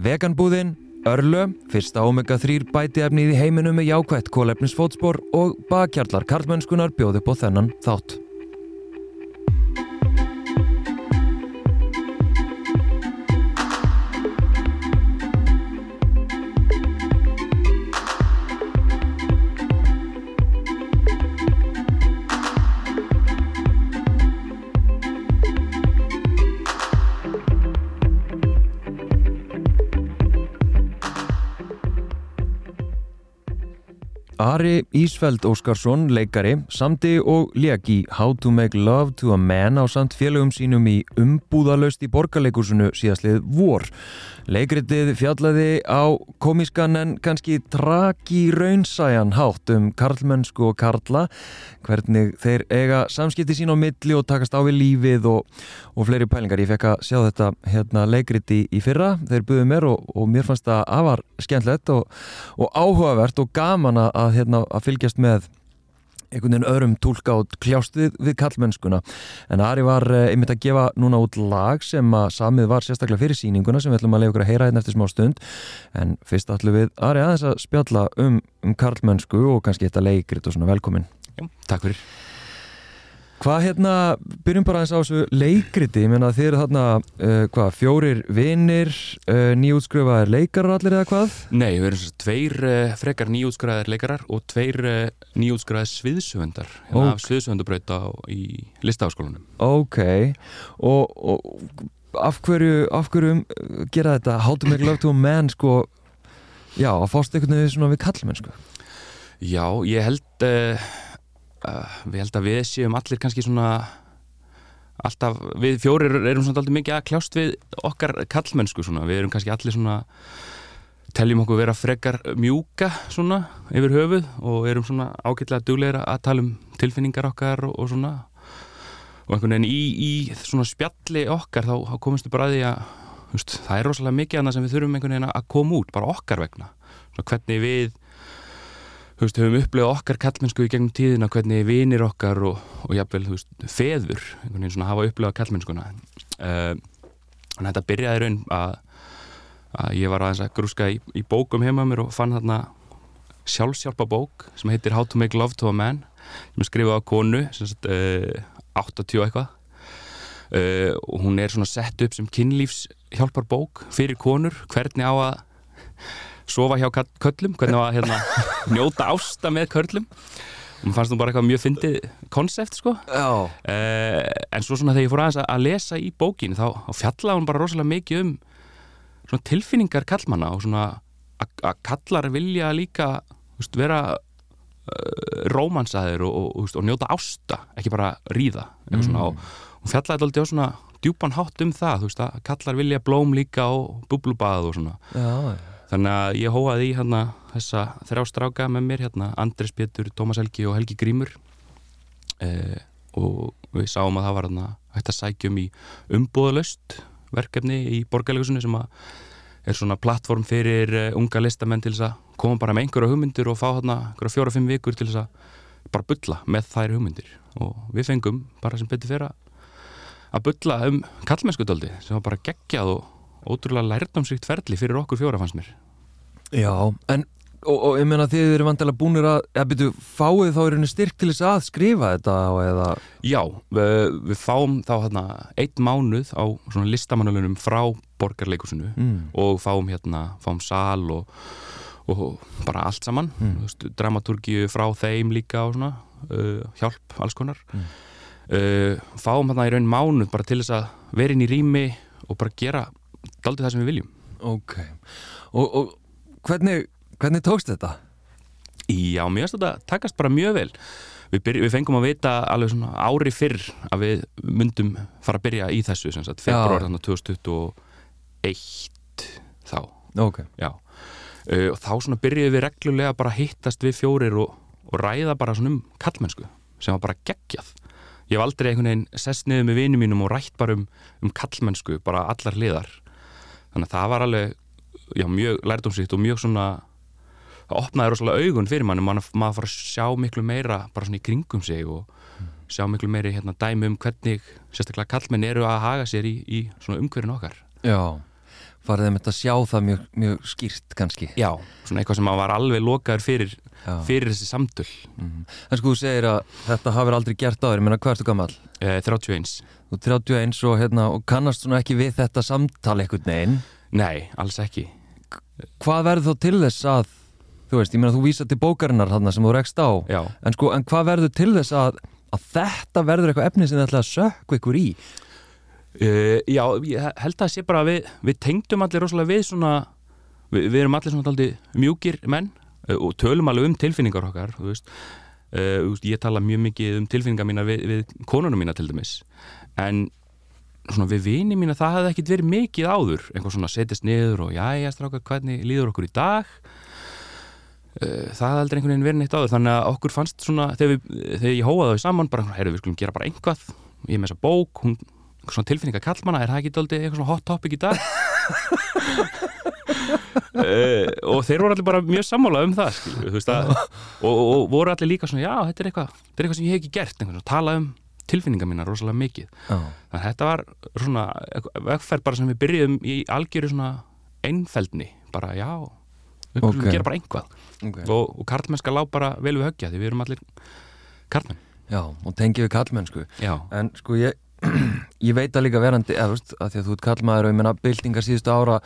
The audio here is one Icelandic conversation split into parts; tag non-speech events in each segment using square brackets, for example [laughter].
Veganbúðin, Örlö, fyrsta omega-3 bætiefnið í heiminum með jákvætt kólefnisfótspor og bakkjarlar karlmennskunar bjóði på þennan þátt. Ari Ísfeld Óskarsson, leikari, samti og lék í How to make love to a man á samt félögum sínum í umbúðalöst í borgarleikursunu síðastlið vor. Leikritið fjallaði á komiskan en kannski traki raunsæjan hátt um karlmennsku og karla, hvernig þeir eiga samskipti sín á milli og takast á við lífið og, og fleiri pælingar. Ég fekk að sjá þetta hérna, leikriti í fyrra, þeir buðið mér og, og mér fannst það afar skemmtlegt og, og áhugavert og gaman að, hérna, að fylgjast með einhvern veginn öðrum tólka og kljást við, við kallmennskuna en Ari var einmitt að gefa núna út lag sem að samið var sérstaklega fyrir síninguna sem við ætlum að leiða okkur að heyra hérna eftir smá stund. En fyrst ætlum við Ari aðeins að spjalla um, um kallmennsku og kannski þetta leikrit og svona. Velkomin. Já, takk fyrir Hvað hérna, byrjum bara eins á þessu leikriti, ég meina þið eru þarna uh, hvað, fjórir vinnir uh, nýjútskrifaðir leikarar allir eða hvað? Nei, við erum svo tveir uh, frekar nýjútskrifaðir leikarar og tveir nýjútskrifaðir sviðsöfundar hérna okay. af sviðsöfundabrauta í listafaskólanum Ok, og, og af hverju, af hverju gera þetta? How to make love to a man sko, já, að fást einhvern veginn svona við kallmenn sko. Já, ég held Uh, við held að við séum allir kannski svona alltaf, við fjórir erum svona alltaf mikið að kljást við okkar kallmennsku svona, við erum kannski allir svona teljum okkur vera frekar mjúka svona yfir höfuð og erum svona ágætlega dugleira að tala um tilfinningar okkar og, og svona. Og einhvern veginn í, í svona spjalli okkar þá, þá komistu bara að því að það er rosalega mikið annað sem við þurfum einhvern veginn að koma út, bara okkar vegna. Svona hvernig við þú veist, höfum upplegað okkar kallmennsku í gegnum tíðina hvernig vinir okkar og, og jafnvel, þú veist, feður einhvern veginn svona hafa upplegað kallmennskuna uh, en þetta byrjaði raun að, að ég var aðeins að grúska í, í bókum heima mér og fann þarna sjálfsjálfa bók sem heitir How to make love to a man sem er skrifað á konu sagt, uh, 80 eitthvað. Uh, og hún er svona sett upp sem kynlífshjálpar bók fyrir konur, hvernig á að sofa hjá köllum, hvernig var hérna [laughs] njóta ásta með köllum og mér fannst þú bara eitthvað mjög fyndið konsept sko. Uh, en svo svona þegar ég fór aðeins að lesa í bókin þá, fjallaði hún bara rosalega mikið um svona tilfinningar kallmanna og svona að kallar vilja líka veist, vera uh, rómansaðir og, og, og, og njóta ásta ekki bara ríða mm. svona, og hún fjallaði alltaf á svona djúpan hátt um það, þú veist að kallar vilja blóm líka og bublubað og svona. Já, já Þannig að ég hóaði í hérna þessa þrjá stráka með mér hérna Andres Pétur, Tómas Helgi og Helgi Grímur. Eh, og við sáum að það var hérna hægt að sækjum í umbúðalöst verkefni í borgarleikusunni sem er svona plattform fyrir uh, unga listamenn til þess að koma bara með einhverja hugmyndir og fá hérna einhverja fjóra-fimm vikur til þess að bara bylla með þær hugmyndir. Og við fengum bara sem betur fyrir að bylla um kallmennskudöldi sem var bara geggjað og ótrúlega lærdomsrikt ferli fyrir okkur fjóra fannst mér Já, en og, og ég meina þið eru vantilega búinir að eða byrju, fáið þá er henni styrk til þess að skrifa þetta eða Já, við, við fáum þá hérna eitt mánuð á svona listamannalunum frá borgarleikusinu mm. og fáum hérna, fáum sal og, og bara allt saman mm. veist, dramaturgíu frá þeim líka og svona uh, hjálp, alls konar mm. uh, fáum hérna í raun mánuð bara til þess að vera inn í rými og bara gera daldið það sem við viljum. Ok, og, og hvernig, hvernig tókst þetta? Já, mér finnst þetta takast bara mjög vel. Við, byrj, við fengum að vita alveg svona ári fyrr að við myndum fara að byrja í þessu sem sagt, februar 2021 þá. Ok. Já, uh, og þá svona byrjuðum við reglulega bara að hittast við fjórir og, og ræða bara svona um kallmennsku sem var bara geggjað. Ég hef aldrei einhvern veginn sest niður með vinum mínum og rætt bara um, um kallmennsku bara allar liðar þannig að það var alveg já, mjög lærdomsýtt og mjög svona það opnaði rosalega augun fyrir mann maður maður fara að sjá miklu meira bara svona í kringum sig og mm. sjá miklu meiri hérna, dæmi um hvernig sérstaklega kallmenn eru að haga sér í, í svona umhverfin okkar Já, farið þeim þetta að sjá það mjög, mjög skýrt kannski Já, svona eitthvað sem maður var alveg lokaður fyrir, Já. fyrir þessi samtöl. Mhm. En sko þú segir að þetta hafur aldrei gert áður, ég meina hvað ertu gammal? eh, 31 Þú er 31 og, hérna, og kannast svona ekki við þetta samtal einhvern veginn? Nei, alls ekki. Hvað verður þá til þess að þú veist, ég meina þú vísa til bókarinnar þarna sem þú rekst á. Já, en sko, en hvað verður til þess að, að þetta verður eitthvað efni sem þið ætla að sökku ykkur í? Uh, já ég held að það sé bara að við, við tengdum allir rosalega við svona við, við erum allir svona daldi mjúkir menn og tölum alveg um tilfinningar okkar veist. Uh, ég tala mjög mikið um tilfinningar mína við, við konunum mína til dæmis. En svona við vini mína það hefði ekkit verið mikið áður. Einhver svona setjast niður og jæja stráka hvernig líður okkur í dag? Uh, það hefði aldrei einhvern veginn verið neitt áður. Þannig að okkur fannst svona þegar, við, þegar ég hóaði þau saman bara, heyrðu við skulum gera bara einhvað ég með þessa bók, hún, svona tilfinningar kallmanna er það ekki dálítið eitthvað svona hot topic í dag [laughs] uh, og þeir voru allir bara mjög sammála um það skilju, þú veist að og, og, og voru allir líka svona, já, þetta er eitthvað þetta er eitthvað sem ég hef ekki gert, einhvern tala um tilfinningar mína rosalega mikið Já, þannig að þetta var svona vegferð bara sem við byrjuðum í algjöru svona einfeldni, bara já við Ok. okay. gera bara einhvað okay. og, og karlmennska lá bara vel við höggja því við erum allir karlmenn Já, og tengi við kallmennsku já, En sko ég, [clears throat] ég veit að líka verandi eða, veist, að því að þú ert kallmaður og ég menna byltingar síðustu ára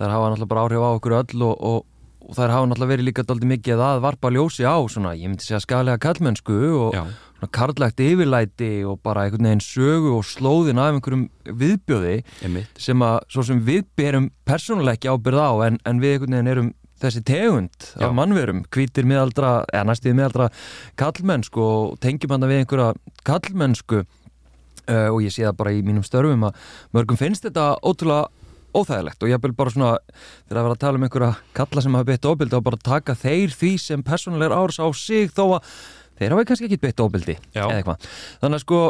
þær hafa náttúrulega bara áhrif á okkur öll og, og, og þær hafa náttúrulega verið líka daldi mikið að varpa ljósi á svona, ég myndi segja skælega kallmennsku og já, svona karlægt yfirlæti og bara einhvern veginn sögu og slóðin af einhverjum viðbjóði einmitt. sem að svo sem við berum persónulega ekki ábyrð á en, en við einhvern veginn erum þessi tegund Já. af mannverum, hvítir miðaldra eða næstíði miðaldra kallmennsku og tengjum hann við einhverja kallmennsku uh, og ég sé það bara í mínum störfum að mörgum finnst þetta ótrúlega óþægilegt og ég vil bara svona þegar að vera að tala um einhverja kalla sem hafa beitt ofbildi og bara taka þeir því sem persónulegur árs á sig þó að þeir hafa kannski ekki beitt ofbildi Já. eða eitthvað þannig að sko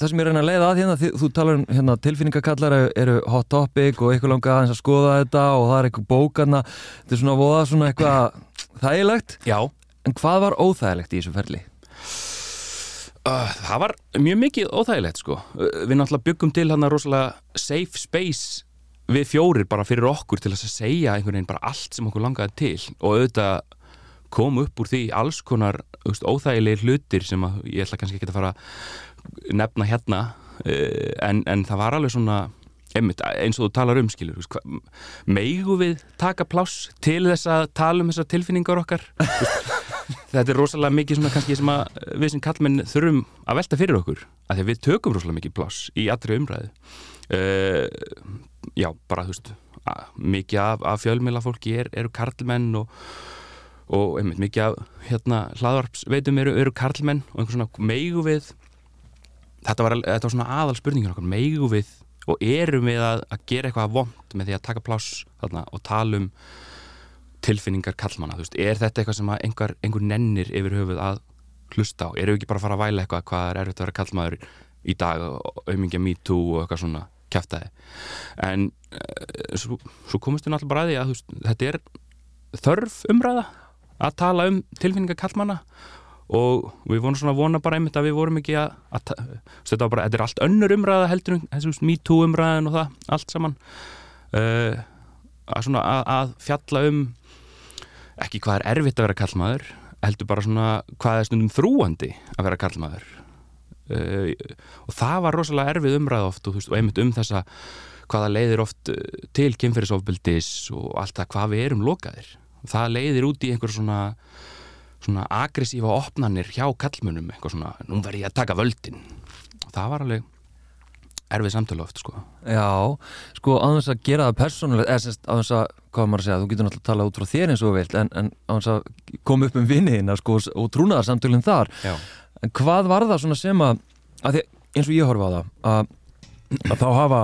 það sem ég reyna að leiða að hérna, þið, þú talar um hérna, tilfinningakallar eru, eru hot topic og eitthvað langa aðeins að skoða þetta og það er eitthvað bókarna þetta er svona voða svona eitthvað þægilegt, já, en hvað var óþægilegt í þessu ferli? Uh, það var mjög mikið óþægilegt sko. Við náttúrulega byggum til hann að rosalega safe space við fjórir bara fyrir okkur til að segja einhvern veginn bara allt sem okkur langaði til. Og auðvitað kom upp úr því alls konar veist, óþægilegir hlutir sem að ég ætla kannski ekki að fara að nefna hérna. Uh, en, en það var alveg svona einmitt, eins og þú talar um skilur meigu við taka pláss til þess að tala um þessar tilfinningar okkar [laughs] þetta er rosalega mikið svona kannski sem að við sem kallmenn þurfum að velta fyrir okkur af því að við tökum rosalega mikið pláss í allri umræðu. Uh, já, bara þú veist mikið af, af fjölmjöla fólki er, eru karlmenn og og einmitt mikið af hérna hlaðvarpsveitum eru, eru karlmenn og einhver svona meigu við þetta var, þetta var svona aðal spurningin okkar meigu við og erum við að, að gera eitthvað vond með því að taka pláss og tala um tilfinningar kallmanna, þú veist, er þetta eitthvað sem einhver, einhver nennir yfir höfuð að hlusta á, erum við ekki bara að fara að væla eitthvað hvað er erfitt að vera kallmaður í dag og aumingja me too og eitthvað svona kæftæði en uh, svo, svo komist við náttúrulega bara að því að veist, þetta er þörf umræða að tala um tilfinningar kallmanna og við vorum svona að vona bara einmitt að við vorum ekki að, að þetta, bara, þetta er allt önnur umræða heldur en þessu me too umræðin og það, allt saman. Uh, að svona að, að fjalla um ekki hvað er erfitt að vera kallmaður heldur bara svona hvað er stundum þrúandi að vera kallmaður uh, og það var rosalega erfið umræð oft og, veist, og einmitt um þessa hvaða leiðir oft uh, til kynferðisofbildis og allt það hvað við erum lokaðir. Það leiðir út í einhver svona svona aggressífa opnanir hjá kallmunum eitthvað svona, nú verð ég að taka völdin. Og það var alveg erfið samtölu oft sko. Já, sko aðeins að gera það persónulega eða semst aðeins að, hvað maður að segja, þú getur náttúrulega að tala út frá þér eins og vilt en, en aðeins að koma upp um vinniðina sko og trúnaðarsamtölinn þar. Já, En hvað var það svona sem að, að því, eins og ég horfa á það að, að þá hafa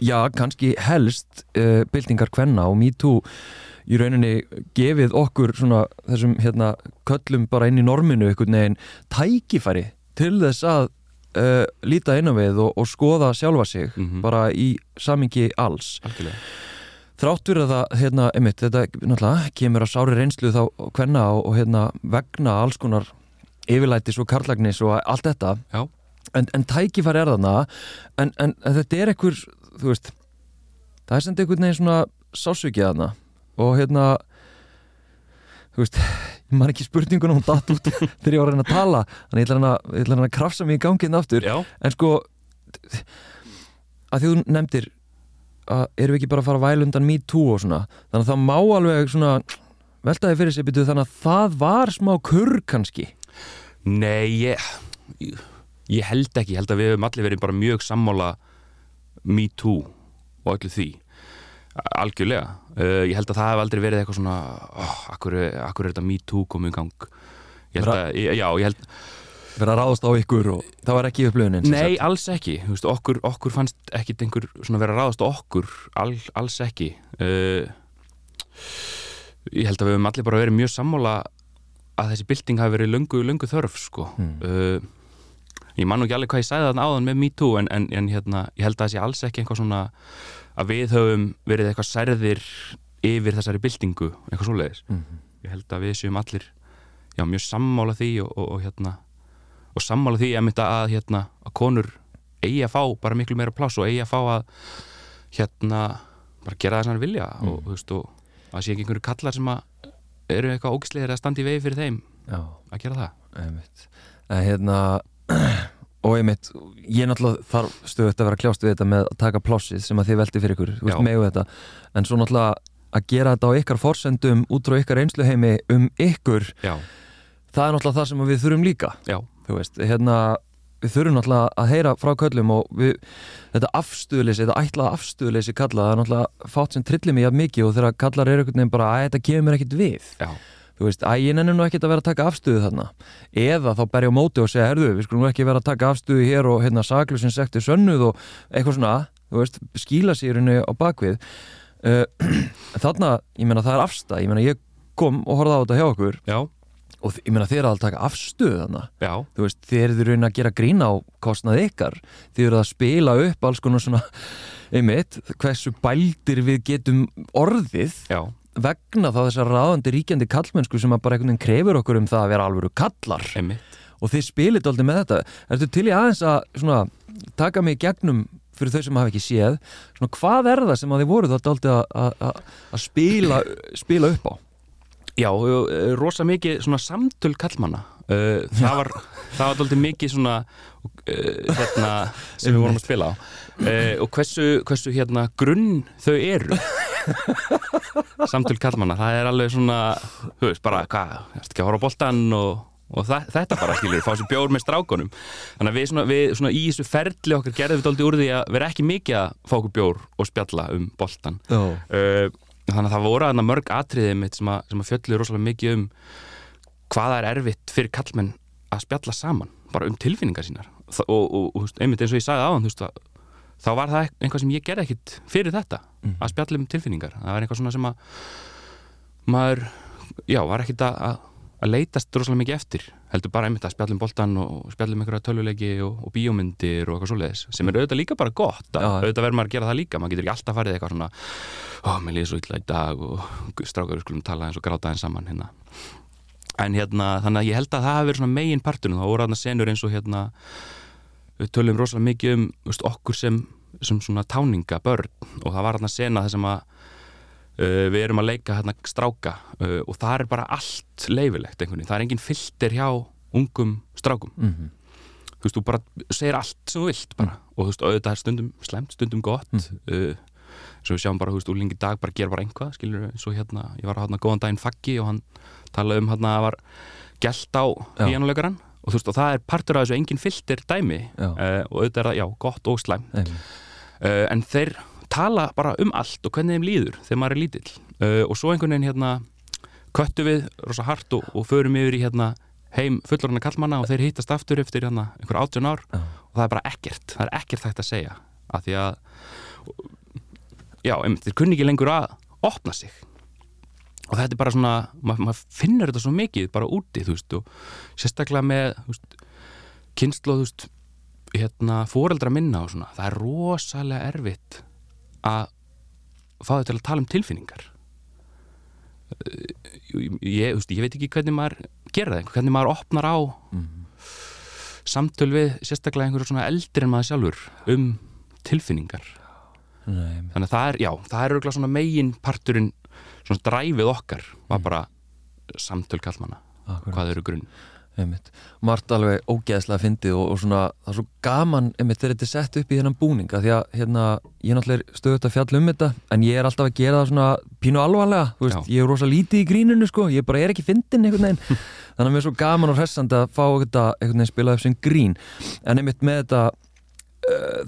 já, kannski helst uh, byltingar kvenna og MeToo í rauninni gefið okkur svona þessum hérna köllum bara inn í norminu einhvern veginn tækifæri til þess að uh, líta inn á við og, og skoða sjálfa sig Mhm. bara í samingi alls algjörlega þráttur að það, hérna, einmitt, þetta náttúrulega kemur að sári reynslu þá hvenna og, og hérna vegna alls konar yfirlætis og karlagnis og allt þetta Já. en, en tækifæri er þarna en, en, þetta er einhver, þú veist það er sem einhvern veginn svona sásugið hana og hérna þú veist, ég man ekki spurningun hún datt út [laughs] þegar ég var að reyna að tala. Þannig ég ætla hann að, að krafsa mig í gangin aftur. Já, en sko að því þú nefndir að erum við ekki bara að fara að væla undan me too og svona þannig að það má alveg svona veltaði fyrir sig byrju þannig að það var smá kurr kannski? Nei, ég, ég, ég held ekki, ég held að við höfum allir verið bara mjög sammála me too og öllu því algjörlega, uh, ég held að það hef aldrei verið eitthvað svona oh, akkur, akkur er þetta me too komið í gang? Ég held að, já, ég held verið að ráðast á ykkur og það var ekki upplöfunin sem Nei, sagt. alls ekki, veist, okkur, okkur fannst ekkit einhver svona vera að ráðast á okkur. All, alls ekki. Uh, Ég held að við höfum allir bara verið mjög sammála að þessi bylting hafi verið löngu, löngu þörf sko. uh, Ég man nú ekki alveg hvað ég sagði þarna áðan með Me Too en, en, en hérna, ég held að það sé alls ekki eitthvað svona að við höfum verið eitthvað særðir yfir þessari byltingu eitthvað svoleiðis Mhm. Ég held að við séum allir já, mjög sammála því og, og, og hérna og sammála því að, að, hérna, að konur eigi að fá bara miklu meira pláss og eigi að fá að hérna bara gera það sem hann vilja Mm. og, þú veist, og að sé ekki einhverju kallar sem að eru eitthvað ógislegir að standa í vegi fyrir þeim Já, að gera það einmitt en hérna [clears throat] og einmitt, ég náttúrulega þarf stöðut að vera kljást við þetta með að taka plássið sem að þið veldi fyrir ykkur, þú veist, megu þetta. En svo náttúrulega að gera þetta á ykkar forsendum út frá ykkar einsluheimi um ykkur, Já, það er náttúrulega það sem við þurfum líka. Já, þú veist, hérna við þurfum náttúrulega að heyra frá köllum og við, þetta afstöðleysi, þetta ætlaða afstöðleysi kalla, það er náttúrulega fátt sem trillir mig jafn mikið og þegar kallar er einhvern veginn bara að þetta kemur ekkit við. Já, þú veist, að ég nenni nú ekkit að vera að taka afstöðu þarna. Eða þá berja á móti og segja herðu, við skulum ekki vera að taka afstöðu hér og hérna saklusin sekti sönnuð og eitthvað svona þú veist, skýla sérinu á bakvið uh, [clears throat] þarna, ég meina það er afstæð ég meina ég kom og horfði á þetta hjá okkur já, og ég meina þið eru að taka afstöðu þarna. Já, þú veist, þið eru að gera grína á kostnað ykkar, þið eru að spila upp alls konar svona, einmitt hversu bældir við getum orðið já, vegna þá þessar ráðandi ríkjandi kallmennsku sem bara einhvern veginn krefur okkur um það að vera alvöru kallar einmitt. Og þið spilit aldrei með þetta. Ertu til í aðeins að svona, taka mig gegnum fyrir þau sem hafa ekki séð svona, hvað er það sem að þið voru þetta aldrei að, spila, spila upp á? Já, rosa mikið svona samtöl kallmanna uh, það var það var aldrei mikið svona uh, hérna [laughs] sem við vorum að spila á. Uh, og hversu, hversu hérna grunn þau eru [laughs] samtöl kallmanna það er alveg svona, þú veist, bara hvað, ertu ekki að horfa á boltan og, og það, þetta bara skilur, fá sér bjór með strákunum. Þannig að við svona, við svona í þessu ferli okkar gerðum við aldrei úr því að vera ekki mikið að fá okkur bjór og spjalla um boltan Já, uh, þannig að það voru aðna mörg atriðið mitt sem að, að fjöllu rosalega mikið um hvaða er erfitt fyrir kallmenn að spjalla saman, bara um tilfinningar sínar. Og, og, og einmitt eins og ég sagði áðan þú veist, að, þá var það eitthvað sem ég gerði ekkit fyrir þetta, að spjalla um tilfinningar það var eitthvað svona sem að maður, já, var ekkit að, að, að leitast rosalega mikið eftir heldur bara einmitt að spjalla um boltan og spjalla um einhverja tölvuleiki og, og bíómyndir og eitthvað svoleiðis, sem er auðvitað líka bara gott að, Já. auðvitað verður maður að gera það líka maður getur ekki alltaf farið eitthvað svona ó, mér líður svo illa í dag og strákar við skulum tala eins og gráta eins saman hérna. en hérna, þannig að ég held að það hafi verið svona megin partunum, þá voru þarna senur eins og hérna við tölum rosalega mikið um veist, okkur sem, sem svona táninga börn og það var þarna sena sem að uh, við erum að leika hérna stráka uh, og það er bara allt leifilegt einhvern veginn, það er engin filter hjá ungum strákum mhm, þú veist, þú bara segir allt sem þú vilt bara. og þú veist, auðvitað er stundum slemt, stundum gott mm. uh, svo við sjáum bara, þú veist, úlingi dag bara gera bara einhvað, skilur við, svo hérna ég var hérna góðan daginn faggi og hann talaði um hérna að var gælt á Já. Og þú veist, og það er partur af þessu engin filter dæmi uh, og auðvitað er það, já, gott og slæm einmitt. uh, en þeir tala bara um allt og hvernig þeim líður þegar maður er lítill. Uh, og svo einhvern veginn hérna köttu við rosa hart og, og förum yfir í hérna heim fullorðina kallmanna og þeir hittast aftur eftir hérna einhver átjón ár. Já. og það er bara ekkert, það er ekkert hægt að segja af því að já, einmitt, þeir kunni ekki lengur að opna sig og þetta er bara svona, maður mað finnur þetta svo mikið bara úti, þú veist, og sérstaklega með, þú veist, kynslu þú veist, hérna fóreldra minna og svona, það er rosalega erfitt að fá þau til að tala um tilfinningar. Ég, þú veist, ég veit ekki hvernig maður gera það, hvernig maður opnar á samtöl við sérstaklega einhverju svona eldri en maður sjálfur um tilfinningar. Nei, þannig að það er, já, það er auðvitað svona megin parturinn, svona dræfið okkar var bara samtöl kallmanna, akkurat. hvað eru grunn einmitt. Margt alveg ógeðslega fyndið og, og svona, það er svo gaman einmitt þegar þetta er sett upp í þennan búninga því að hérna, ég er náttúrulega stöðut að fjalla um þetta en ég er alltaf að gera það svona pínu alvarlega, þú veist, Já. ég er rosa lítið í grínunu sko, ég bara er ekki fyndin einhvern veginn [laughs] þannig að mér er svo gaman og hressandi að fá þetta einhvern veginn spilað upp sem grín en einmitt með þetta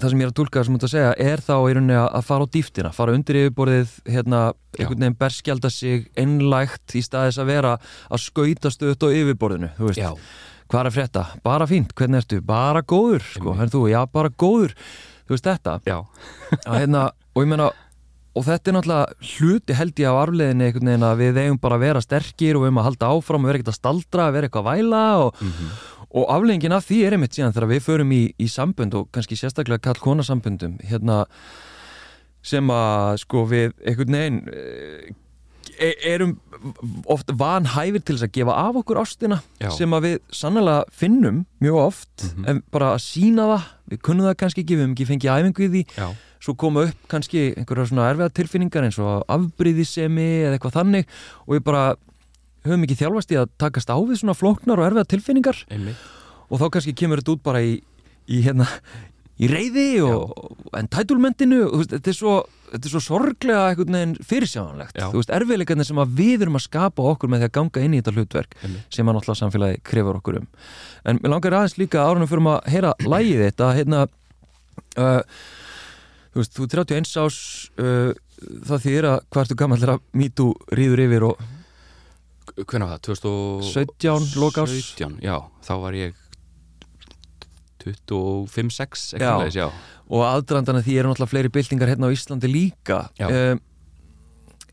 það sem ég er að tólka sem þú ert að segja er þá í rauninni að fara á dýftina, fara undir yfirborðið hérna, einhvern veginn berskjalda sig einlægt í staðis að vera að skauta stöðut á yfirborðinu, hvað er að frétta? Bara fínt, hvernig ertu? Bara góður, sko, henni þú, já, bara góður. Þú veist þetta, [laughs] hérna og ég meina, og þetta er náttúrulega hluti held ég á arfleðinni einhvern veginn að við eigum bara að vera sterkir og við eigum að halda áfram og vera ekkert að staldra, vera eitthvað að væla og, mhm, og afleðingin af því er einmitt síðan þegar við förum í, í sambönd og kannski sérstaklega kall konasamböndum hérna sem að sko við einhvern veginn eh, e- erum oft vanhæfir til þess að gefa af okkur ástina Já. sem að við sannlega finnum mjög oft Mhm. en bara að sína það við kunnum það kannski ekki, við hefum ekki fengið æfingu í því já, svo koma upp kannski einhverja svona erfiða tilfinningar eins og afbrýðisemi eða eitthvað þannig og við bara höfum ekki þjálfast í að takast á við svona flóknar og erfiða tilfinningar. Einmitt. Og þá kannski kemur þetta út bara í, í hérna í reyði og, entitlementinu þetta er svo þetta er svo sorglega fyrirsjáðanlegt Já. þú veist, erfiðleikarnir sem að við erum að skapa okkur með því að ganga inn í þetta hlutverk Einmitt. sem að náttúrulega samfélagi krefur okkur um. En mér langar aðeins líka árunum fyrir að heyra lægið þetta hérna uh, þú veist, þú er 31 ás uh, það þýðir að hvað ertu gammal þegar MeToo rýður yfir og Hvernig var það? 17 lok árs? 2017, já, þá var ég 25-6 Já. eitthvað já og aðdrandana því eru náttúrulega fleiri byltingar hérna á Íslandi líka um,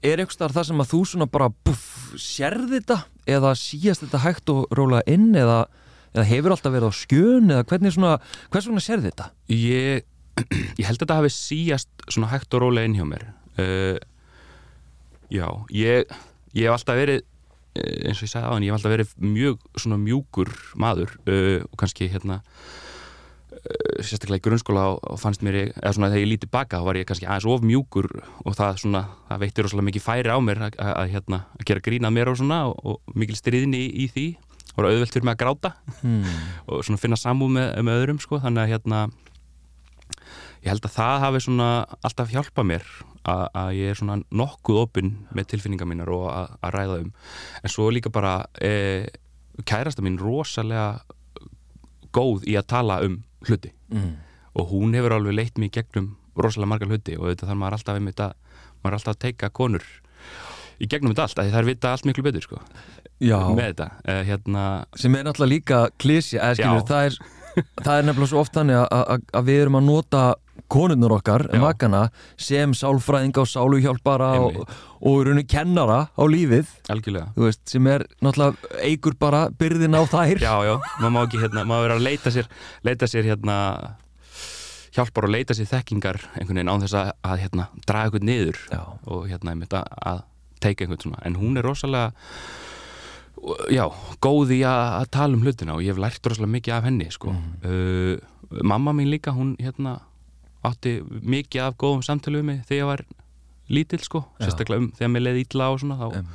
er eitthvað starf það sem að þú svona bara buff, sérð þetta eða síast þetta hægt og róla inn eða, eða hefur alltaf verið á skjön eða hvernig svona, hvers vegna sérð þetta? Ég, ég held að þetta hafi síjast svona hægt og rólega inn hjá mér uh, Já, ég ég hef alltaf verið eins og ég sagði aðan, ég hef alltaf verið mjög svona mjúkur maður uh, og kannski hérna uh, sérstaklega í grunnskóla og, og fannst mér ég, eða svona þegar ég lítið baka þá var ég kannski aðeins of mjúkur og það svona, það veitir rosalega mikið færi á mér að, að, að, hérna, að gera grína mér og svona og, og mikil stríðni í, í því og var auðvelt fyrir mig að gráta Hmm. [laughs] og svona finna samúð með, með öðrum sko, þannig að hérna ég held að það hafi svona alltaf hjálpað mér að, ég er svona nokkuð opinn með tilfinningar mínar og að, ræða um. En svo líka bara e, kærasta mín rosalega góð í að tala um hluti. Mm. og hún hefur alveg leitt í gegnum rosalega margar hluti og þetta þarf maður alltaf einmitt að maður er alltaf að teika konur í gegnum þetta allt, því þær vita allt miklu betur sko, Já, með þetta. E, hérna, sem er náttúrulega líka klísja, það er það er nefnilega svo oft þannig að við erum að nota konurnar okkar, makana sem sálfræðinga og sáluhjálpara og, og í rauninni kennara á lífið veist, sem er náttúrulega eigur bara byrðin á þær. Já, já, maður má ekki hérna, maður verður að leita sér leita sér hérna hjálpar og leita sér þekkingar einhvern veginn án þess að, að hérna, draga einhvern niður Já. og hérna einmitt að, að teika einhvern svona, en hún er rosalega já, góð í að, tala um hlutina og ég hef lært rosalega mikið af henni sko. uh, mamma mín líka, hún hérna átti mikið af góðum samtölu um mig þegar ég var lítill sko, sérstaklega um þegar mér leiði illa og svona, þá Em.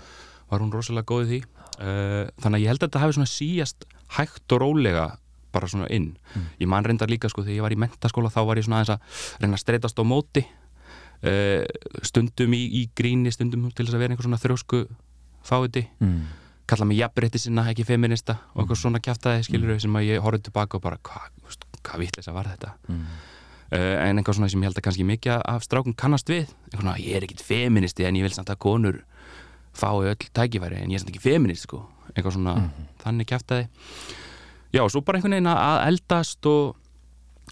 var hún rosalega góð í því. Uh, þannig að ég held að þetta hafi svona síjast hægt og rólega bara svona inn. Mm. ég man reyndar líka sko þegar ég var í mentaskóla þá var ég svona aðeins að reyna að streytast á móti. Uh, stundum í, í gríni stundum til þess að vera einhver svona þrjósku fáiði, mm. kalla mig jafnrétti sinna ekki feminista og eitthvað svona kjaftaði skilur sem að ég horfði tilbaka og bara hvað hva, hva vitleisa var þetta? Mm. En eitthvað svona sem ég held að kannski mikið af strákum kannast við. Eitthvað svona, ég er ekkit feministi en ég vil samt að konur fái öll tækifæri en ég er samt ekki feminist sko. Eitthvað svona, þannig kjæftaði já, og svo bara einhvern veginn að eldast og,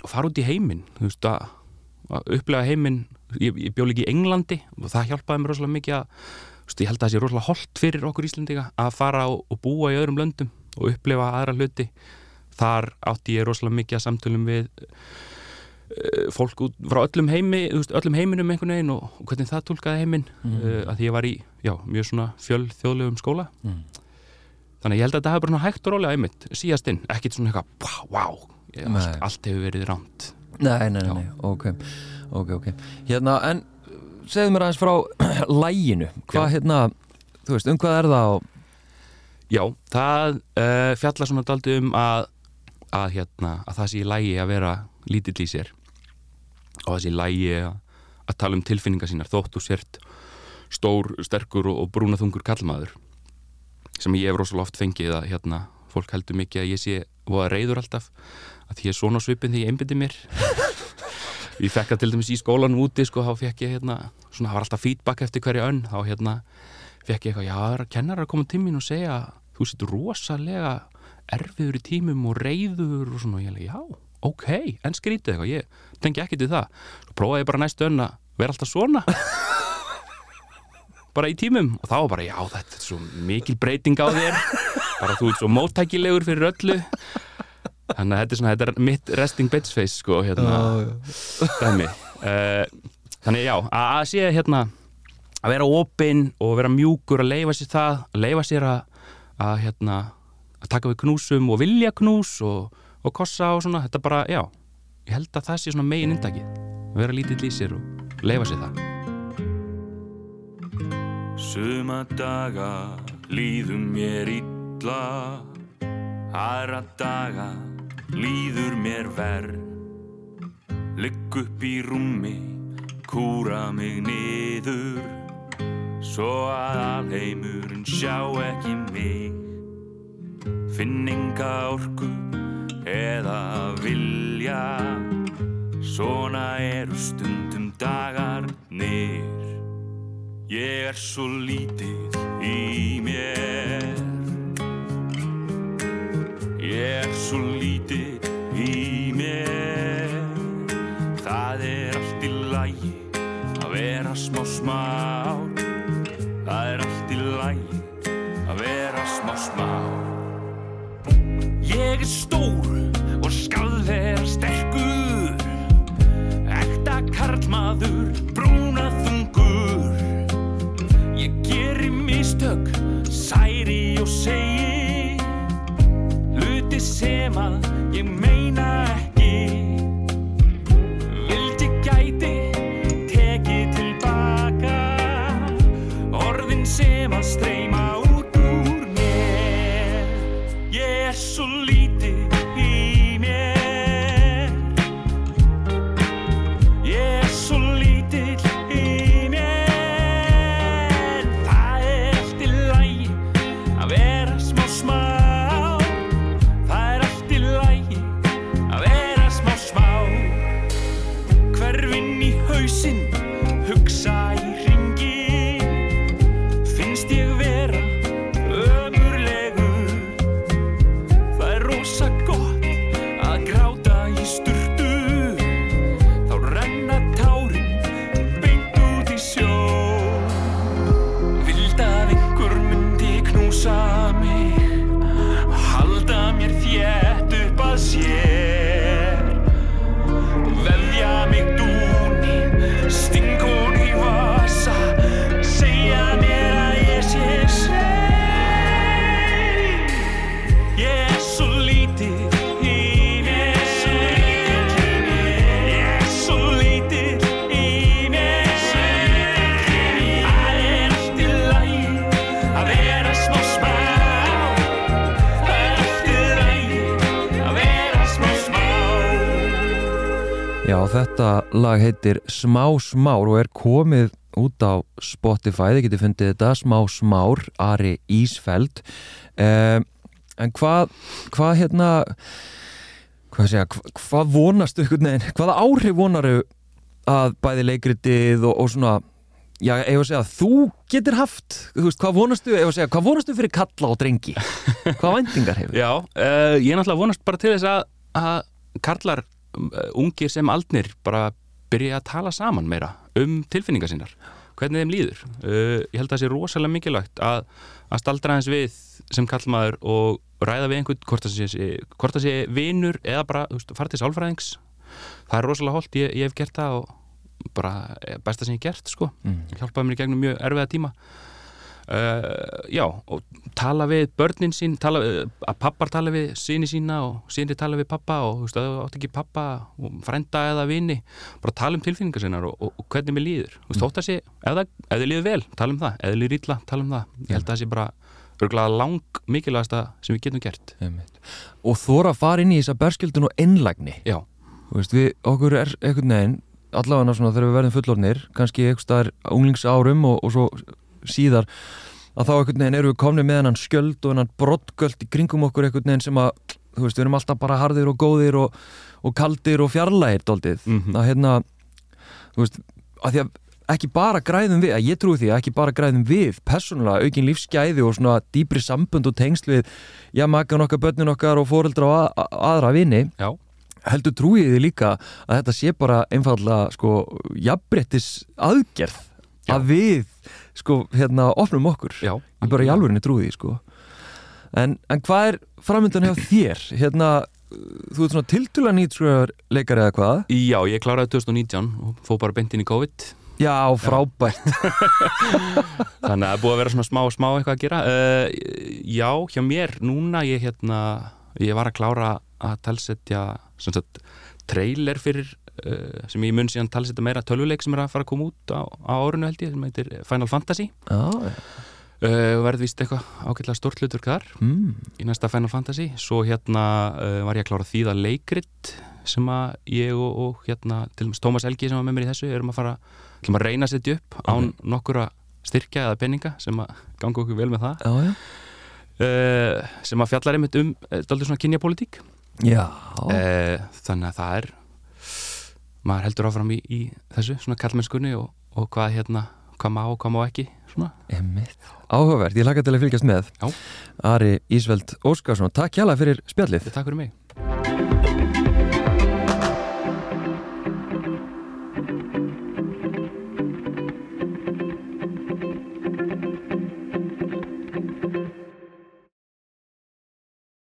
og fara út í heiminn þú veist, að, að upplega heiminn. Ég, ég bjó líka í Englandi og það hjálpaði mér rosalega mikið að veist, ég held að það sé rosalega holdt fyrir okkur Íslendinga að fara og, og búa í öðrum löndum og upplefa aðra hluti. Þar átti ég rosalega mikið að samtölum við eh, fólk út frá öllum heimi öllum heiminum einhvern veginn og, hvernig það tólkaði heiminn. Mm. að því ég var í já, mjög svona fjöl þjóðlegum skóla. Mm. þannig að ég held að þetta hafi bara hægt og rólega einmitt síðast inn, ekkit svona eitthvað wow, wow, allt, allt hefur verið rámt Nei, nei, nei, nei, ok. Ok, ok. Hérna, en segðu mér aðeins frá [clears throat] læginu Hvað, Já. hérna, þú veist, um hvað er það og... Já, það uh, fjallar svona daldi um að, að, hérna, að það sé í lægi að vera lítill í sér og í lægi að, tala um tilfinningar sínar þótt og sért stór, sterkur og, og brúnaþungur kallmaður sem ég hef rosalega oft fengið að hérna, fólk heldur mikið að ég sé og að reyður alltaf að ég er svona svipin þegar ég einbyndi mér. [laughs] Ég fekk það til dæmis í skólanum úti sko, þá fekk ég hérna, svona, það var alltaf feedback eftir hverju önn, þá hérna fekk ég eitthvað, já, kennar að koma til mín og segja þú situr rosalega erfiður í tímum og reyður og svona, og ég er já, ok, en skrítið eitthvað, ég tengi ekki til það. Svo prófaði ég bara næstu önn að vera alltaf svona. [laughs] Bara í tímum. Og þá bara, já, þetta er svo mikil breyting á þér. Bara þú ert svo móttækilegur fyrir öllu. Þannig að þetta er svona, þetta er mitt resting bitch face, sko, hérna. Dæmi. Uh, þannig já, að sé hérna að vera opinn og vera mjúkur að leifa sér það, að leifa sér að, að hérna að taka við knúsum og vilja knús og, og kossa og svona, þetta bara, já ég held að það sé svona megin indakið vera lítill í sér og leifa sér það. Suma daga líður mér illa Aðra daga líður mér verð Ligg upp í rúmi, kúra mig niður Svo að alheimurinn sjá ekki mig. Finn enga orku eða vilja. Svona eru stundum dagarnir. Ég er svo lítið í mér. Ég er svo lítið í mér. Það er allt í lagi að vera smá smá Það er allt í lagi að vera smá smá Ég er stór Já, þetta lag heitir Smá smár og er komið út á Spotify, þið getið fundið þetta Smá smár, Ari Ísfeld um, en hvað hvað hérna hvað segja, hva, hvað vonastu neginn, hvaða áhrif vonaru að bæði leikritið og, og svona Já, ef að segja, þú getur haft, þú veist, hvað vonastu, ef að segja, hvað vonastu fyrir kalla og drengi? [laughs] Hvað væntingar hefur? Já, uh, ég náttúrulega vonast bara til þess að, að karlar uh, ungir sem aldnir bara byrja að tala saman meira um tilfinningar sínar. Hvernig þeim líður? Uh, ég held að það sé rosalega mikilvægt að, að staldra hans við sem kallmaður og ræða við einhvern hvort það sé, hvort það sé vinur eða bara veist, fara til sálfræðings. Það er rosalega holdt, ég, ég hef gert það og bara eh, besta sem ég hef gert sko. Mm. hjálpaði mér í gegnum mjög erfiða tíma Uh, já, og tala við börnin sín, tala, að pappar tala við síni sína og síni tala við pappa og þú veist, að þú átt ekki pappa og frænda eða vini, bara tala um tilfinningar sinnar og, og, og hvernig mér líður. Þú veist, þótt að sé, ef það, ef þið líður vel, tala um það. Ef þið líður illa, tala um það. Ég held að það sé bara örgulega lang mikilvægasta sem við getum gert. Og þóra að fara inn í þessa berskildun og einlægni. Já, Þú veist, við, okkur er einhvern veginn allavega svona þegar við verðum fullornir kannski einhvers staðar unglingsárum og, og svo síðar að þá einhvern veginn eru við komni með hennan skjöld og hennan brottgöld í kringum okkur einhvern veginn sem að þú veist, við erum alltaf bara harðir og góðir og, og kaldir og fjarlægir doldið Mhm. að hérna þú veist, að því að ekki bara græðum við, að ég trúi því að ekki bara græðum við persónulega aukin lífsgæði og svona dýpri sambund og tengsl við já, makan okkar, börnin okkar og fóreldra og að, aðra vini. Já, heldur trúið þið líka að þetta sé bara einfallega sko jafnbrettis aðgerð Já. að við sko hérna opnum okkur. Já. Ég bara í alvörinni trúið því sko. En, en hvað er framöndan hjá þér? Hérna þú ert svona tiltula nýtskröðar leikari eða hvað? Já, ég kláraði 2019 og fóð bara beint inn í COVID. Já frábært. [laughs] Þannig að það er búið að vera svona smá, smá eitthvað að gera. Uh, Já, hjá mér núna ég hérna, ég var að klára að talsetja sem sagt, trailer fyrir uh, sem ég mun síðan talsetja meira tölvuleik sem er að fara að koma út á, á árinu held ég sem heitir Final Fantasy já, já. uh, verð vist eitthvað ágætlega stórt hlutur þar Mm. í næsta Final Fantasy svo hérna uh, var ég að klára þýða leikrit sem að ég og, og hérna til dæmis Tómas Elgi sem var með mér í þessu erum að fara, að reyna að setja upp án nokkura styrkja eða peninga sem að ganga okkur vel með það já. uh, sem að fjallar einmitt um daldið svona kynjapolítík já. uh, þannig að það er maður heldur áfram í, í þessu svona kallmennskunni og, og hvað hérna hvað má og hvað má ekki áhugavert, ég laka til að fylgjast með. Já. Ari Ísveld Óskarsson, takk hjá fyrir spjallið. Takk fyrir mig